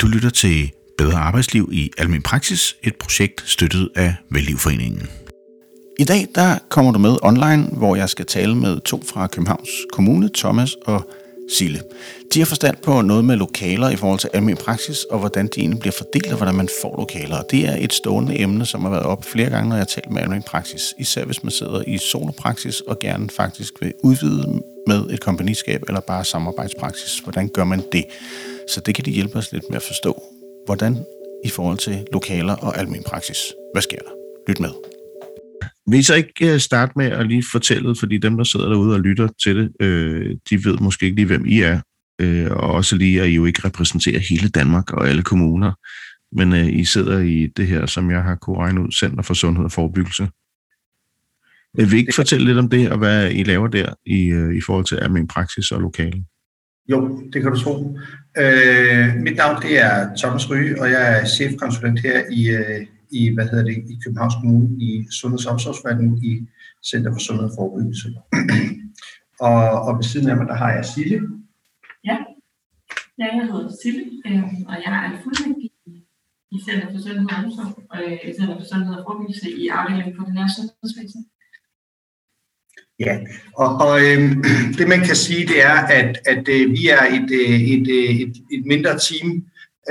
Du lytter til Bedre Arbejdsliv i Almen Praksis, et projekt støttet af Vellivforeningen. I dag der kommer du med online, hvor jeg skal tale med to fra Københavns Kommune, Thomas og Sille. De har forstand på noget med lokaler i forhold til almen praksis, og hvordan de egentlig bliver fordelt, og hvordan man får lokaler. Og det er et stående emne, som har været op flere gange, når jeg har talt med almen praksis. Især hvis man sidder i solopraksis og gerne faktisk vil udvide med et kompagniskab eller bare samarbejdspraksis. Hvordan gør man det? Så det kan de hjælpe os lidt med at forstå. Hvordan i forhold til lokaler og almen praksis. Hvad sker der? Lyt med. Vil I så ikke øh, starte med at lige fortælle, fordi dem, der sidder derude og lytter til det, øh, de ved måske ikke lige, hvem I er, øh, og også lige, at I jo ikke repræsenterer hele Danmark og alle kommuner, men øh, I sidder i det her, som jeg har kunne regne ud, Center for Sundhed og Forebyggelse. Vil I ikke fortælle lidt om det, og hvad I laver der i, øh, i forhold til almen praksis og lokale? Jo, det kan du tro. Øh, mit navn det er Thomas Ryge, og jeg er chefkonsulent her i, øh, i, hvad hedder det, i Københavns Kommune i Sundheds- og Omsorgsforvaltningen i Center for Sundhed og Forebyggelse. og, og ved siden af mig, der har jeg Sille. Ja, ja jeg hedder Sille, øh, og jeg er fuldmægtig i Center for Sundhed og Omsorg, og øh, Center for Sundhed og Forebyggelse i afdelingen for det nære sundhedsvæsen. Ja, og, og øh, det man kan sige, det er, at, at øh, vi er et, øh, et, øh, et, et mindre team,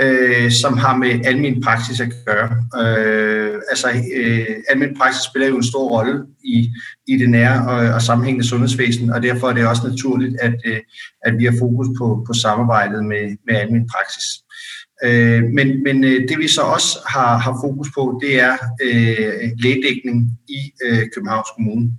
øh, som har med almen praksis at gøre. Øh, altså, øh, almen praksis spiller jo en stor rolle i, i det nære og, og sammenhængende sundhedsvæsen, og derfor er det også naturligt, at, øh, at vi har fokus på, på samarbejdet med, med almen praksis. Øh, men men øh, det vi så også har, har fokus på, det er øh, lægedækning i øh, Københavns Kommune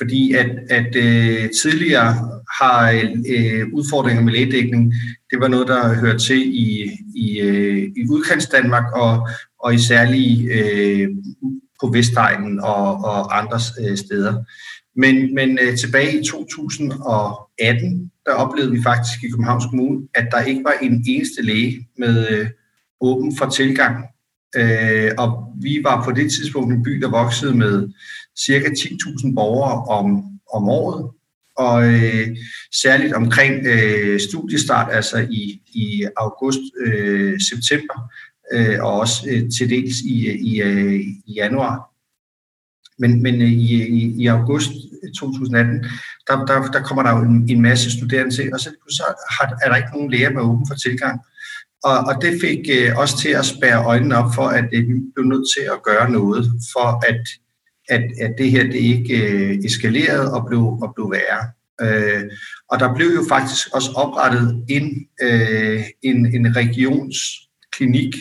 fordi at, at øh, tidligere har øh, udfordringer med lægedækning, det var noget, der hørte til i, i, øh, i udkants Danmark og, og i særlige øh, på Vestegnen og, og andre øh, steder. Men, men øh, tilbage i 2018, der oplevede vi faktisk i Københavns Kommune, at der ikke var en eneste læge med øh, åben for tilgang. Øh, og vi var på det tidspunkt en by, der voksede med cirka 10.000 borgere om, om året, og øh, særligt omkring øh, studiestart, altså i, i august-september, øh, øh, og også øh, til dels i, i, øh, i januar. Men, men øh, i, i, i august øh, 2018, der, der, der kommer der jo en, en masse studerende til, og så, så har, er der ikke nogen læger med åben for tilgang. Og, og det fik øh, os til at spære øjnene op for, at øh, vi blev nødt til at gøre noget for at at, at det her det ikke øh, eskalerede og blev, og blev værre. Øh, og der blev jo faktisk også oprettet en, øh, en, en regionsklinik,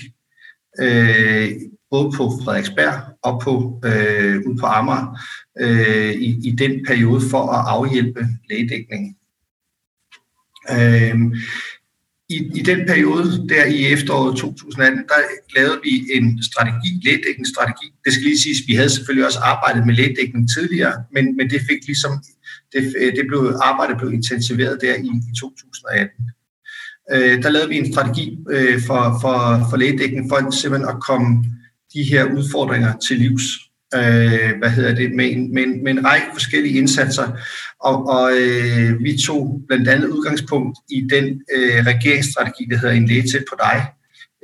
øh, både på Frederiksberg og på, øh, ude på Amager, øh, i, i den periode for at afhjælpe lægedækningen. Øh, i, i den periode, der i efteråret 2018, der lavede vi en strategi, lægedækningsstrategi. Det skal lige siges, vi havde selvfølgelig også arbejdet med lægedækning tidligere, men, men det fik ligesom, det, det blev, arbejdet blev intensiveret der i, i 2018. Øh, der lavede vi en strategi øh, for, for, for lægedækning for simpelthen at komme de her udfordringer til livs øh, hvad hedder det, med en, med, en, med en række forskellige indsatser. Og, og øh, vi tog blandt andet udgangspunkt i den øh, regeringsstrategi, der hedder En læge tæt på dig.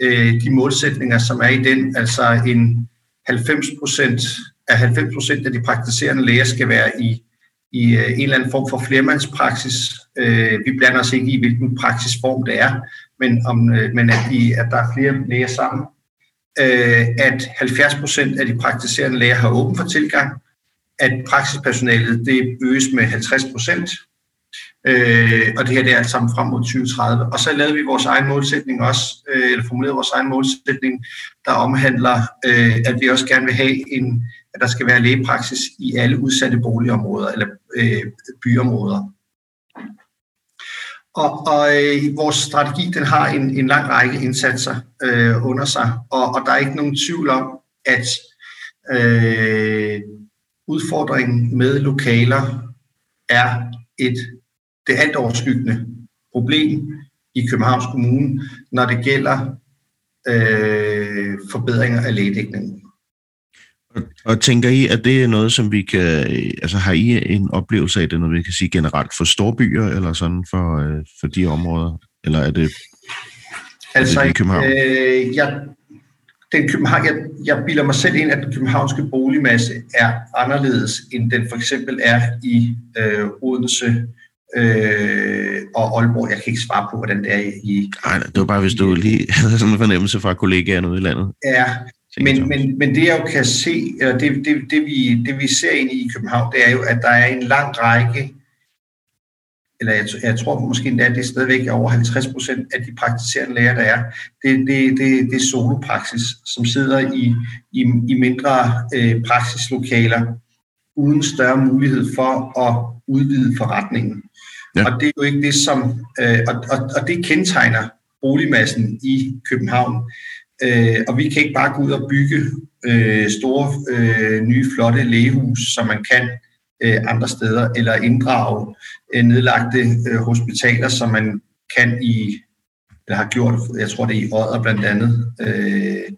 Øh, de målsætninger, som er i den, altså en 90 procent af 90 procent af de praktiserende læger skal være i, i øh, en eller anden form for flermandspraksis. Øh, vi blander os ikke i, hvilken praksisform det er, men, om, øh, men at, vi, at der er flere læger sammen øh, at 70 procent af de praktiserende læger har åben for tilgang, at praksispersonalet det øges med 50 procent, øh, og det her det er alt sammen frem mod 2030. Og så lavede vi vores egen målsætning også, øh, eller formulerede vores egen målsætning, der omhandler, øh, at vi også gerne vil have en, at der skal være lægepraksis i alle udsatte boligområder eller øh, byområder. Og, og øh, vores strategi den har en, en lang række indsatser øh, under sig, og, og der er ikke nogen tvivl om, at øh, udfordringen med lokaler er et det alt overskyggende problem i Københavns Kommune, når det gælder øh, forbedringer af lægedækningen. Og, tænker I, at det er noget, som vi kan, altså har I en oplevelse af det, når vi kan sige generelt for storbyer, eller sådan for, øh, for de områder, eller er det? Altså, i København? Øh, jeg, den København, jeg, jeg bilder mig selv ind, at den københavnske boligmasse er anderledes, end den for eksempel er i øh, Odense øh, og Aalborg. Jeg kan ikke svare på, hvordan det er i... Nej, det var bare, hvis du lige havde sådan en fornemmelse fra kollegaer ude i landet. Ja, men, men, men det jeg jo kan se, eller det, det, det, vi, det vi ser ind i København, det er jo, at der er en lang række eller jeg, jeg tror måske endda, at det er stadigvæk over 50 procent af de praktiserende læger, der er, det, det, det, det er solopraksis, som sidder i, i, i mindre øh, praksislokaler, uden større mulighed for at udvide forretningen. Ja. Og det er jo ikke det, som, øh, og, og, og det kendetegner boligmassen i København. Øh, og vi kan ikke bare gå ud og bygge øh, store, øh, nye, flotte lægehus, som man kan øh, andre steder, eller inddrage øh, nedlagte øh, hospitaler, som man kan i, eller har gjort, jeg tror det er i Odder blandt andet, øh,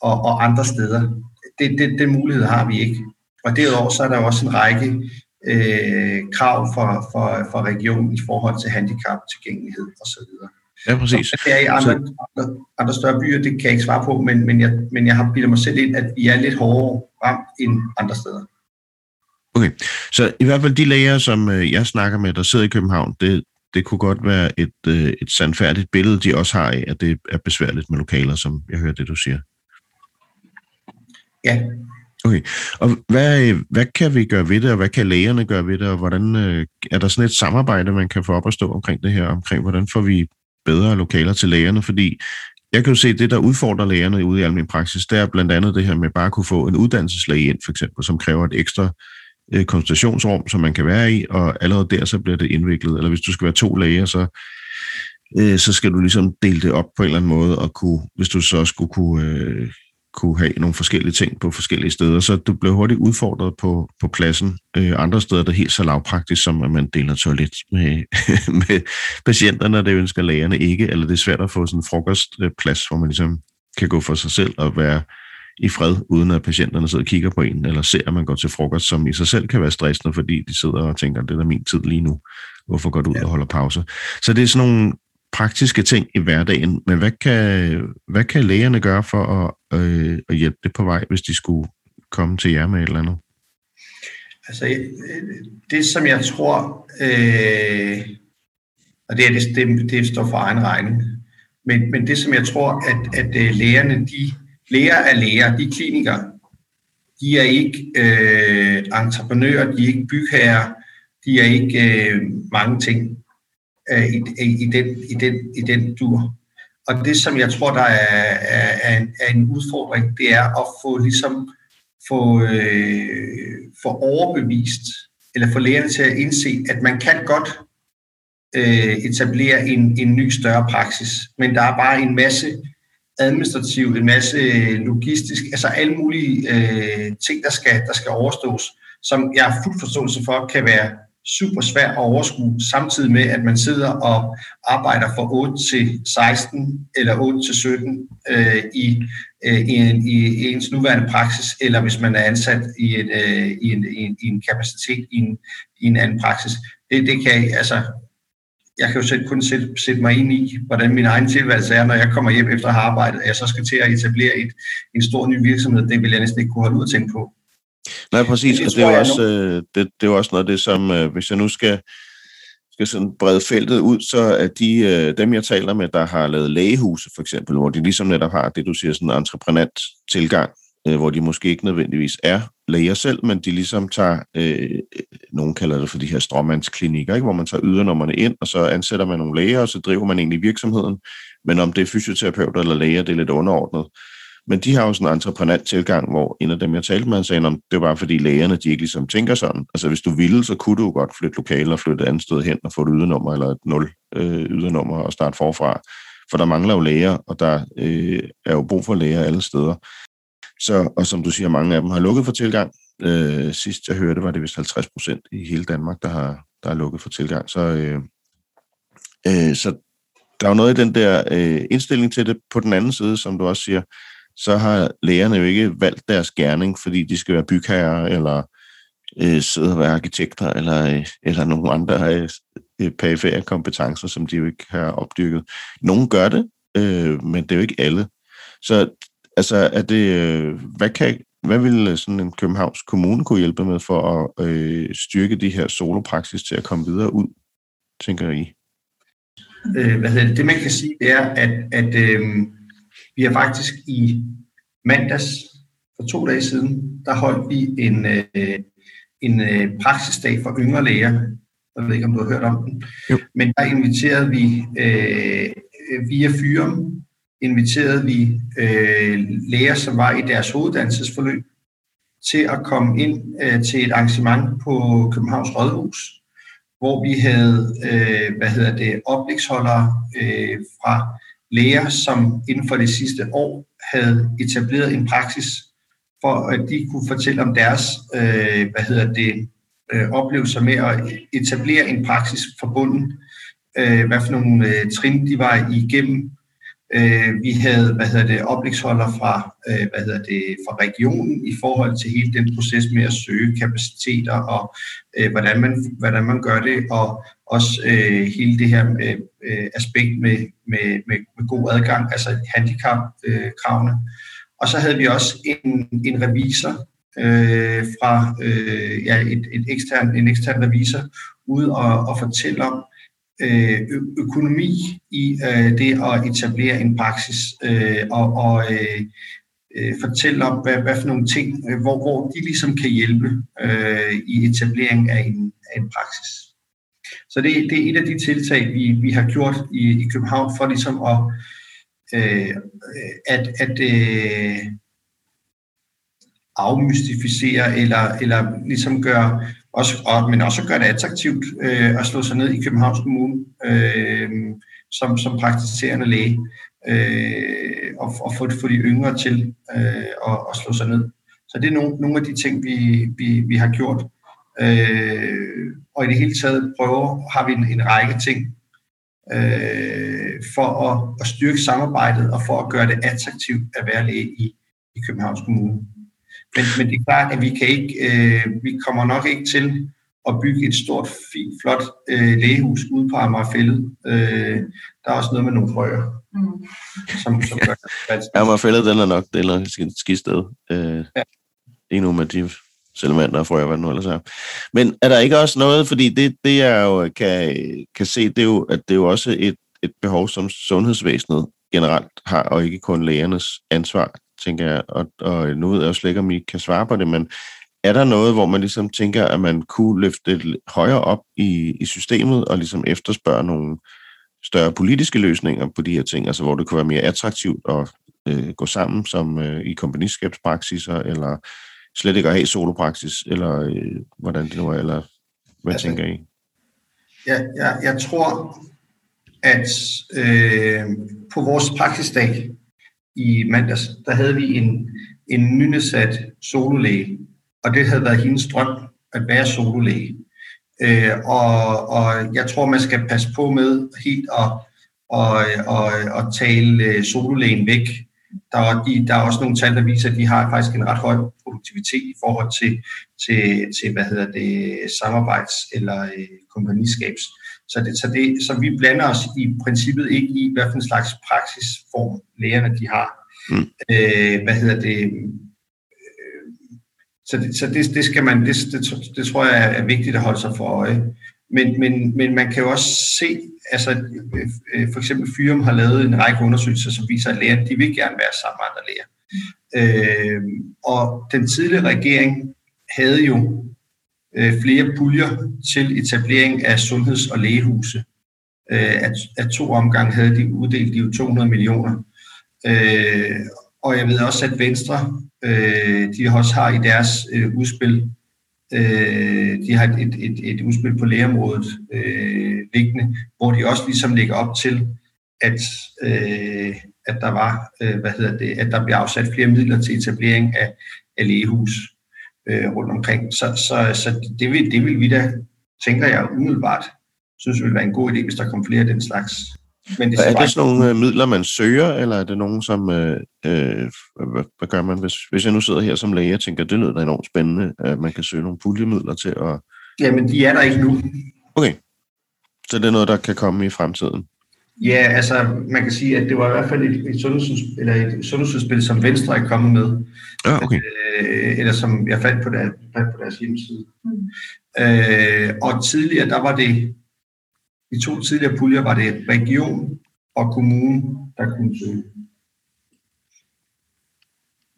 og, og andre steder. Det, det, den mulighed har vi ikke. Og derudover så er der også en række øh, krav for, for, for regionen i forhold til handicap, tilgængelighed osv. Ja, præcis. Så det er i andre, andre, andre større byer, det kan jeg ikke svare på, men, men, jeg, men jeg har bildet mig selv ind, at vi er lidt hårdere ramt end andre steder. Okay, så i hvert fald de læger, som øh, jeg snakker med, der sidder i København, det, det kunne godt være et, øh, et sandfærdigt billede, de også har af, at det er besværligt med lokaler, som jeg hører det, du siger. Ja. Okay, og hvad, hvad kan vi gøre ved det, og hvad kan lægerne gøre ved det, og hvordan øh, er der sådan et samarbejde, man kan få op at stå omkring det her, omkring hvordan får vi bedre lokaler til lægerne, fordi jeg kan jo se, at det, der udfordrer lægerne ude i almindelig praksis, det er blandt andet det her med bare at kunne få en uddannelseslæge ind, for eksempel, som kræver et ekstra øh, konsultationsrum, som man kan være i, og allerede der så bliver det indviklet. Eller hvis du skal være to læger, så, øh, så skal du ligesom dele det op på en eller anden måde, og kunne, hvis du så skulle kunne, øh, kunne have nogle forskellige ting på forskellige steder, så du bliver hurtigt udfordret på, på pladsen. Øh, andre steder er det helt så lavpraktisk, som at man deler toilet med, med patienterne, og det ønsker lægerne ikke, eller det er svært at få sådan en frokostplads, hvor man ligesom kan gå for sig selv og være i fred, uden at patienterne sidder og kigger på en, eller ser, at man går til frokost, som i sig selv kan være stressende, fordi de sidder og tænker, det er min tid lige nu. Hvorfor går du ud ja. og holder pause? Så det er sådan nogle praktiske ting i hverdagen, men hvad kan, hvad kan lægerne gøre for at, øh, at hjælpe det på vej, hvis de skulle komme til jer med et eller andet? Altså, det som jeg tror, øh, og det, det, det, det står for egen regning, men, men det som jeg tror, at, at øh, lægerne, de Læger er læger, de er klinikere. De er ikke øh, entreprenører, de er ikke bygherrer, de er ikke øh, mange ting øh, i, i, den, i, den, i den dur. Og det, som jeg tror, der er, er, er, en, er en udfordring, det er at få ligesom få, øh, få overbevist, eller få lægerne til at indse, at man kan godt øh, etablere en, en ny større praksis, men der er bare en masse administrativt, en masse øh, logistisk, altså alle mulige øh, ting, der skal, der skal overstås, som jeg har fuld forståelse for, kan være super svært at overskue, samtidig med, at man sidder og arbejder fra 8 til 16 eller 8 til 17 øh, i, øh, i, en, i ens nuværende praksis, eller hvis man er ansat i, et, øh, i, en, i, en, i en kapacitet i en, i en anden praksis. Det, det kan altså jeg kan jo selv kun sætte, sætte mig ind i, hvordan min egen tilværelse er, når jeg kommer hjem efter at have arbejdet, at jeg så skal til at etablere et, en stor ny virksomhed, det vil jeg næsten ikke kunne holde ud at tænke på. Nej, præcis, det, og det er, jo også, øh, det, det er også noget af det, som øh, hvis jeg nu skal, skal sådan brede feltet ud, så er de, øh, dem, jeg taler med, der har lavet lægehuse for eksempel, hvor de ligesom netop har det, du siger, sådan en entreprenant tilgang, hvor de måske ikke nødvendigvis er læger selv, men de ligesom tager, øh, nogen kalder det for de her stråmandsklinikker, ikke? hvor man tager ydernummerne ind, og så ansætter man nogle læger, og så driver man egentlig virksomheden. Men om det er fysioterapeuter eller læger, det er lidt underordnet. Men de har jo sådan en entreprenant tilgang, hvor en af dem, jeg talte med, han sagde, det var fordi lægerne, de ikke ligesom tænker sådan. Altså hvis du ville, så kunne du godt flytte lokaler og flytte et andet sted hen og få et ydernummer eller et nul øh, ydernummer og starte forfra. For der mangler jo læger, og der øh, er jo brug for læger alle steder. Så, og som du siger, mange af dem har lukket for tilgang. Øh, sidst jeg hørte, var det vist 50 procent i hele Danmark, der har, der har lukket for tilgang. Så, øh, øh, så der er jo noget i den der øh, indstilling til det. På den anden side, som du også siger, så har lægerne jo ikke valgt deres gerning, fordi de skal være bygherrer, eller øh, sidde og være arkitekter, eller, øh, eller nogle andre øh, øh perifære kompetencer, som de jo ikke har opdyrket. Nogle gør det, øh, men det er jo ikke alle. Så altså, er det, øh, hvad, kan, hvad vil øh, sådan en Københavns Kommune kunne hjælpe med for at øh, styrke de her solopraksis til at komme videre ud, tænker I? Øh, hvad hedder det? det, man kan sige, det er, at, at øh, vi har faktisk i mandags for to dage siden, der holdt vi en, øh, en øh, praksisdag for yngre læger. Jeg ved ikke, om du har hørt om den. Jo. Men der inviterede vi øh, via Fyrum, inviterede vi øh, læger, som var i deres hoveduddannelsesforløb, til at komme ind øh, til et arrangement på Københavns Rådhus, hvor vi havde, øh, hvad hedder det, oplægsholdere øh, fra læger, som inden for det sidste år havde etableret en praksis for at de kunne fortælle om deres øh, hvad hedder det, øh, oplevelser med at etablere en praksis forbundet, øh, hvad for nogle øh, trin de var igennem. Øh, vi havde hvad hedder det, oplægsholder fra, øh, hvad hedder det, fra regionen i forhold til hele den proces med at søge kapaciteter og øh, hvordan, man, hvordan man gør det, og også øh, hele det her øh, øh aspekt med, med, med, med god adgang, altså handicapkravene. Øh, og så havde vi også en, en revisor øh, fra øh, ja, et, et ekstern, en ekstern revisor ud og, og fortælle om Øh, økonomi i øh, det at etablere en praksis øh, og, og øh, øh, fortælle om, hvad, hvad for nogle ting, øh, hvor, hvor de ligesom kan hjælpe øh, i etablering af en, af en praksis. Så det, det er et af de tiltag, vi, vi har gjort i, i København for ligesom at øh, at, at øh, afmystificere eller, eller ligesom gøre, også, og, men også gøre det attraktivt øh, at slå sig ned i Københavns Kommune øh, som, som praktiserende læge øh, og, og få, få de yngre til øh, at, at slå sig ned. Så det er nogle, nogle af de ting, vi, vi, vi har gjort. Øh, og i det hele taget prøver, har vi en, en række ting, øh, for at, at styrke samarbejdet og for at gøre det attraktivt at være læge i, i Københavns Kommune. Men, men det er klart, at vi kan ikke, øh, vi kommer nok ikke til at bygge et stort, fint, flot øh, lægehus ude på Amagerfællet. Øh, der er også noget med nogle frøer, mm. som, som gør det Amagerfællet, den er nok det er et skidt sted. Øh, ja. Ikke med de salamander og frøer, hvad det nu ellers er. Men er der ikke også noget, fordi det, det jeg jo kan, kan se, det er jo, at det er jo også et, et behov, som sundhedsvæsenet generelt har, og ikke kun lægernes ansvar, tænker jeg. Og, og nu ved jeg også slet ikke, om I kan svare på det, men er der noget, hvor man ligesom tænker, at man kunne løfte det højere op i, i systemet, og ligesom efterspørge nogle større politiske løsninger på de her ting, altså hvor det kunne være mere attraktivt at øh, gå sammen som øh, i kompagniskabspraksiser, eller slet ikke at have solopraksis, eller øh, hvordan det nu er, eller hvad altså, tænker I? Ja, jeg, jeg tror, at øh, på vores praksisdag i mandags, der havde vi en, en nynedsat sololæge, og det havde været hendes drøm at være sololæge. Øh, og, og jeg tror, man skal passe på med helt at, og, og, og tale øh, sololægen væk. Der er, de, der er også nogle tal, der viser, at de har faktisk en ret høj produktivitet i forhold til, til, til hvad hedder det, samarbejds- eller øh, kompagniskabs. Så, det, så, det, så vi blander os i princippet ikke i, hvad for en slags praksisform lægerne de har. Mm. Øh, hvad hedder det? Øh, så det, så det, det skal man, det, det, det tror jeg er vigtigt at holde sig for øje. Men, men, men man kan jo også se, altså øh, for eksempel Fyrum har lavet en række undersøgelser, som viser, at lægerne de vil gerne være sammen med andre læger. Øh, og den tidligere regering havde jo Øh, flere puljer til etablering af sundheds- og lægehuse. Øh, at, at to omgang havde de uddelt de jo 200 millioner. Øh, og jeg ved også, at Venstre, øh, de også har i deres øh, udspil, øh, de har et, et, et udspil på lægeområdet øh, liggende, hvor de også ligesom lægger op til, at øh, at der var, øh, hvad hedder det, at der blev afsat flere midler til etablering af, af lægehus øh, rundt omkring. Så, så, så det, vil, det vil vi da, tænker jeg umiddelbart, synes det vil være en god idé, hvis der kom flere af den slags. Men det er det sådan nogle øh, midler, man søger, eller er det nogen, som... Øh, øh, hvad, hvad gør man, hvis, hvis jeg nu sidder her som læge og tænker, det lyder da enormt spændende, at man kan søge nogle puljemidler til at... Jamen, de er der ikke nu. Okay. Så det er noget, der kan komme i fremtiden? Ja, altså man kan sige, at det var i hvert fald et, et, sundhedsudspil, eller et sundhedsudspil, som Venstre er kommet med. Ja, okay. Øh, eller som jeg fandt på, der, fandt på deres hjemmeside. Mm. Øh, og tidligere, der var det, de to tidligere puljer var det region og kommune, der kunne søge.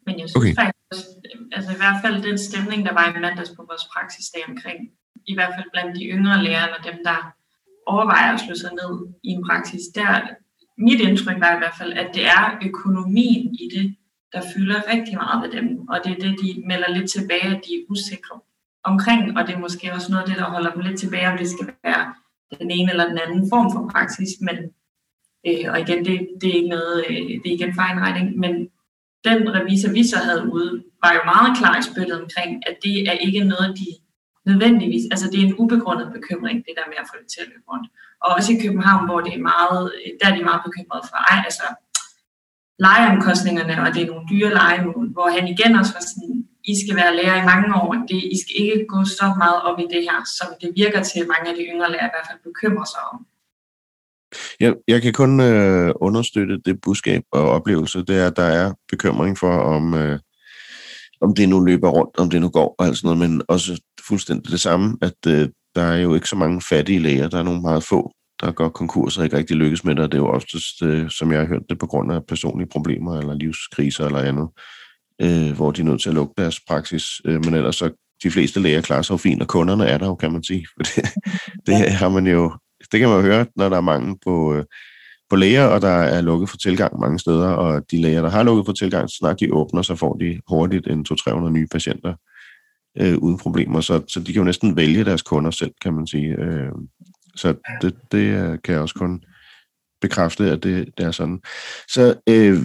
Men jeg synes okay. faktisk, altså i hvert fald den stemning, der var i mandags på vores praksisdag omkring, i hvert fald blandt de yngre lærere og dem, der overvejer at slå sig ned i en praksis, der. Mit indtryk var i hvert fald, at det er økonomien i det, der fylder rigtig meget ved dem, og det er det, de melder lidt tilbage, at de er usikre omkring, og det er måske også noget af det, der holder dem lidt tilbage, om det skal være den ene eller den anden form for praksis, men øh, og igen, det, det er ikke noget, øh, det er ikke en fejlregning, men den revisor, vi så havde ude, var jo meget klar i spyttet omkring, at det er ikke noget, de nødvendigvis, altså det er en ubegrundet bekymring, det der med at få det til at løbe rundt. Og også i København, hvor det er meget, der er de meget bekymrede for, ej, altså lejeomkostningerne, og det er nogle dyre lejemål, hvor han igen også var sådan, I skal være lærer i mange år, det, I skal ikke gå så meget op i det her, som det virker til, at mange af de yngre lærere i hvert fald bekymrer sig om. Jeg, jeg kan kun øh, understøtte det budskab og oplevelse, det er, at der er bekymring for, om, øh, om det nu løber rundt, om det nu går og alt sådan noget, men også fuldstændig det samme, at øh, der er jo ikke så mange fattige læger, der er nogle meget få, der går konkurs og ikke rigtig lykkes med det, og det er jo oftest, øh, som jeg har hørt det, på grund af personlige problemer eller livskriser eller andet, øh, hvor de er nødt til at lukke deres praksis, øh, men ellers så de fleste læger klarer sig jo fint, og kunderne er der jo, kan man sige. For det, det har man jo det kan man jo høre, når der er mange på, øh, på læger, og der er lukket for tilgang mange steder, og de læger, der har lukket for tilgang, så snart de åbner, så får de hurtigt en 200-300 nye patienter øh, uden problemer, så, så de kan jo næsten vælge deres kunder selv, kan man sige. Øh, så det, det øh, kan jeg også kun bekræfte, at det, det er sådan. Så øh,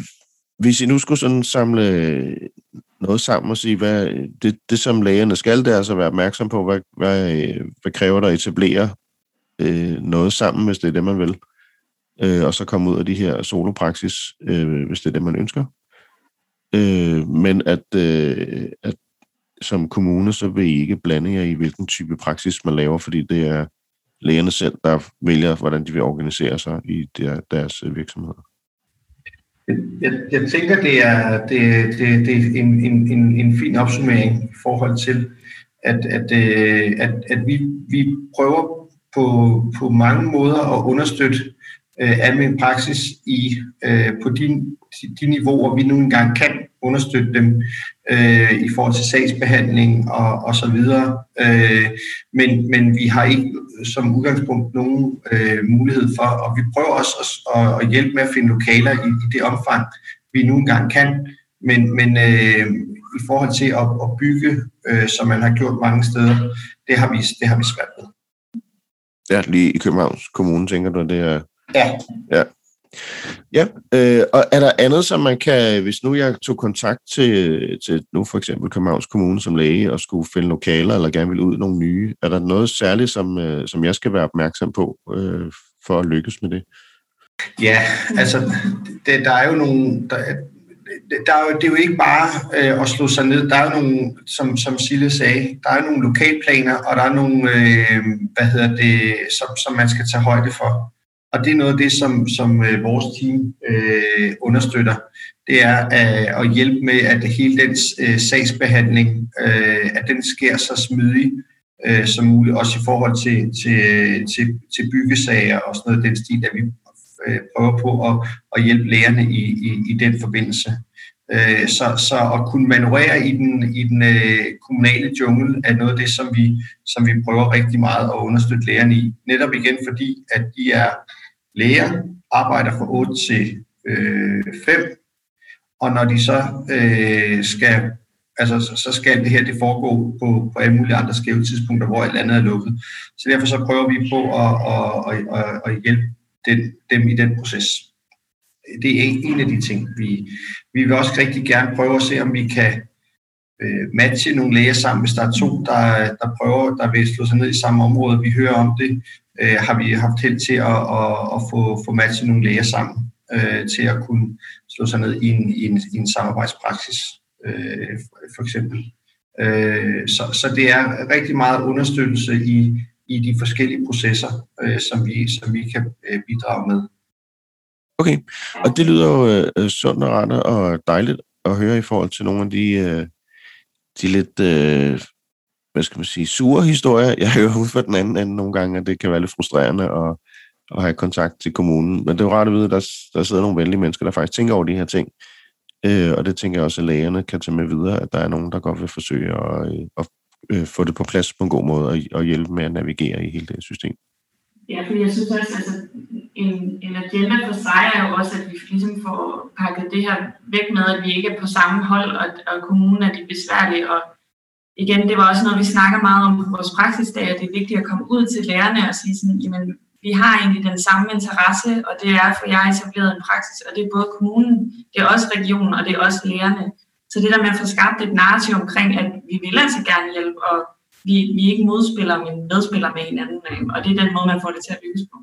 hvis I nu skulle sådan samle noget sammen og sige, hvad det, det som lægerne skal, det er altså at være opmærksom på, hvad, hvad, hvad kræver der at etablere øh, noget sammen, hvis det er det, man vil. Øh, og så komme ud af de her solopraksis, øh, hvis det er det, man ønsker. Øh, men at, øh, at som kommune, så vil I ikke blande jer i, hvilken type praksis man laver, fordi det er lægerne selv, der vælger, hvordan de vil organisere sig i der, deres øh, virksomheder. Jeg, jeg tænker, det er, det, det, det er en, en, en, en fin opsummering i forhold til, at, at, øh, at, at vi, vi prøver på, på mange måder at understøtte øh, almen praksis i, øh, på de, de niveauer, vi nu engang kan understøtte dem øh, i forhold til sagsbehandling og, og så videre. Øh, men, men vi har ikke som udgangspunkt nogen øh, mulighed for, og vi prøver også at, at hjælpe med at finde lokaler i, i det omfang, vi nu engang kan. Men, men øh, i forhold til at, at bygge, øh, som man har gjort mange steder, det har vi, det har vi svært med. Ja, lige i Københavns Kommune, tænker du, det er... Ja. Ja, ja øh, og er der andet, som man kan, hvis nu jeg tog kontakt til, til nu for eksempel Københavns Kommune som læge og skulle finde lokaler eller gerne vil ud nogle nye, er der noget særligt, som, øh, som jeg skal være opmærksom på øh, for at lykkes med det? Ja, altså, det, der er jo nogle, der, der er jo, det er jo ikke bare øh, at slå sig ned. Der er jo nogle, som, som Sille sagde, der er nogle lokalplaner, og der er nogle, øh, hvad hedder det, som, som man skal tage højde for. Og det er noget af det, som, som øh, vores team øh, understøtter. Det er øh, at hjælpe med, at hele den øh, sagsbehandling, øh, at den sker så smidig øh, som muligt, også i forhold til, til, til, til byggesager og sådan noget den stil, at vi øh, prøver på at, at hjælpe lærerne i, i, i den forbindelse. Øh, så, så at kunne manøvrere i den, i den øh, kommunale jungle er noget af det, som vi, som vi prøver rigtig meget at understøtte lægerne i. Netop igen fordi, at de er læger, arbejder fra 8 til øh, 5, og når de så øh, skal, altså så skal det her det foregå på, på alle mulige andre skæve tidspunkter, hvor alt andet er lukket. Så derfor så prøver vi på at, at, at, at hjælpe den, dem i den proces det er en af de ting. Vi, vi vil også rigtig gerne prøve at se, om vi kan øh, matche nogle læger sammen, hvis der er to, der, der prøver, der vil slå sig ned i samme område. Vi hører om det, øh, har vi haft held til at, at, at få, få matchet nogle læger sammen, øh, til at kunne slå sig ned i en, i en, i en samarbejdspraksis, øh, for eksempel. Øh, så, så det er rigtig meget understøttelse i, i de forskellige processer, øh, som, vi, som vi kan øh, bidrage med. Okay, og det lyder jo øh, sundt og rart og dejligt at høre i forhold til nogle af de, øh, de lidt, øh, hvad skal man sige, sure historier. Jeg hører ud fra den anden ende nogle gange, at det kan være lidt frustrerende at, at have kontakt til kommunen. Men det er jo rart at vide, at der, der sidder nogle venlige mennesker, der faktisk tænker over de her ting. Øh, og det tænker jeg også, at lægerne kan tage med videre, at der er nogen, der godt vil forsøge at, øh, at, at få det på plads på en god måde og, og hjælpe med at navigere i hele det system. Ja, for jeg synes også, altså, en, en agenda for sig er jo også, at vi ligesom får pakket det her væk med, at vi ikke er på samme hold, og, og kommunen er de besværlige. Og igen, det var også noget, vi snakker meget om på vores praksisdag, at det er vigtigt at komme ud til lærerne og sige sådan, jamen, vi har egentlig den samme interesse, og det er, for jeg etableret en praksis, og det er både kommunen, det er også regionen, og det er også lærerne. Så det der med at få skabt et narrativ omkring, at vi vil altså gerne hjælpe, og vi, vi ikke modspiller, men medspiller med hinanden, og det er den måde, man får det til at lykkes på.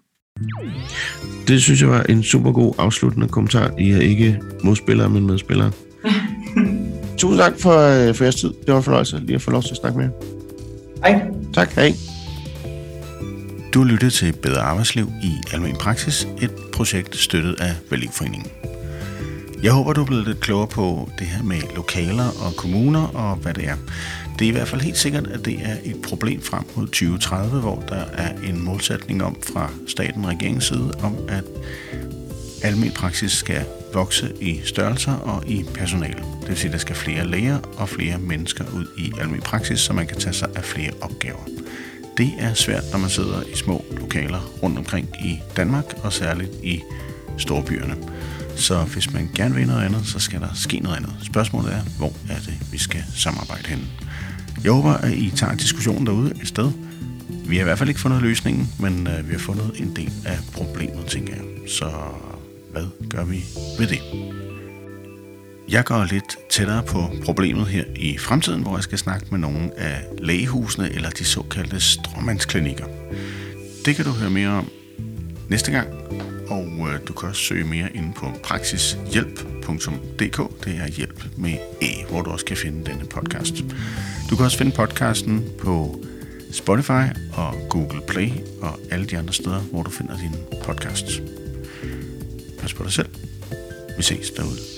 Det synes jeg var en super god afsluttende kommentar. I er ikke modspillere, men medspillere. Tusind tak for, øh, for jeres tid. Det var en fornøjelse lige at få lov til at snakke med jer. Hej. Tak, hej. Du lytter til Bedre Arbejdsliv i Almen Praksis, et projekt støttet af Værdifforeningen. Jeg håber, du er blevet lidt klogere på det her med lokaler og kommuner og hvad det er. Det er i hvert fald helt sikkert, at det er et problem frem mod 2030, hvor der er en målsætning om fra staten og regeringens side, om at almen praksis skal vokse i størrelser og i personale. Det vil sige, at der skal flere læger og flere mennesker ud i almen praksis, så man kan tage sig af flere opgaver. Det er svært, når man sidder i små lokaler rundt omkring i Danmark, og særligt i storbyerne. Så hvis man gerne vil noget andet, så skal der ske noget andet. Spørgsmålet er, hvor er det, vi skal samarbejde hen? Jeg håber, at I tager diskussionen derude et sted. Vi har i hvert fald ikke fundet løsningen, men øh, vi har fundet en del af problemet, tænker jeg. Så hvad gør vi ved det? Jeg går lidt tættere på problemet her i fremtiden, hvor jeg skal snakke med nogle af lægehusene eller de såkaldte stråmandsklinikker. Det kan du høre mere om næste gang, og øh, du kan også søge mere inde på praksishjælp.dk. Det er hjælp med E, hvor du også kan finde denne podcast. Du kan også finde podcasten på Spotify og Google Play og alle de andre steder, hvor du finder dine podcasts. Pas på dig selv. Vi ses derude.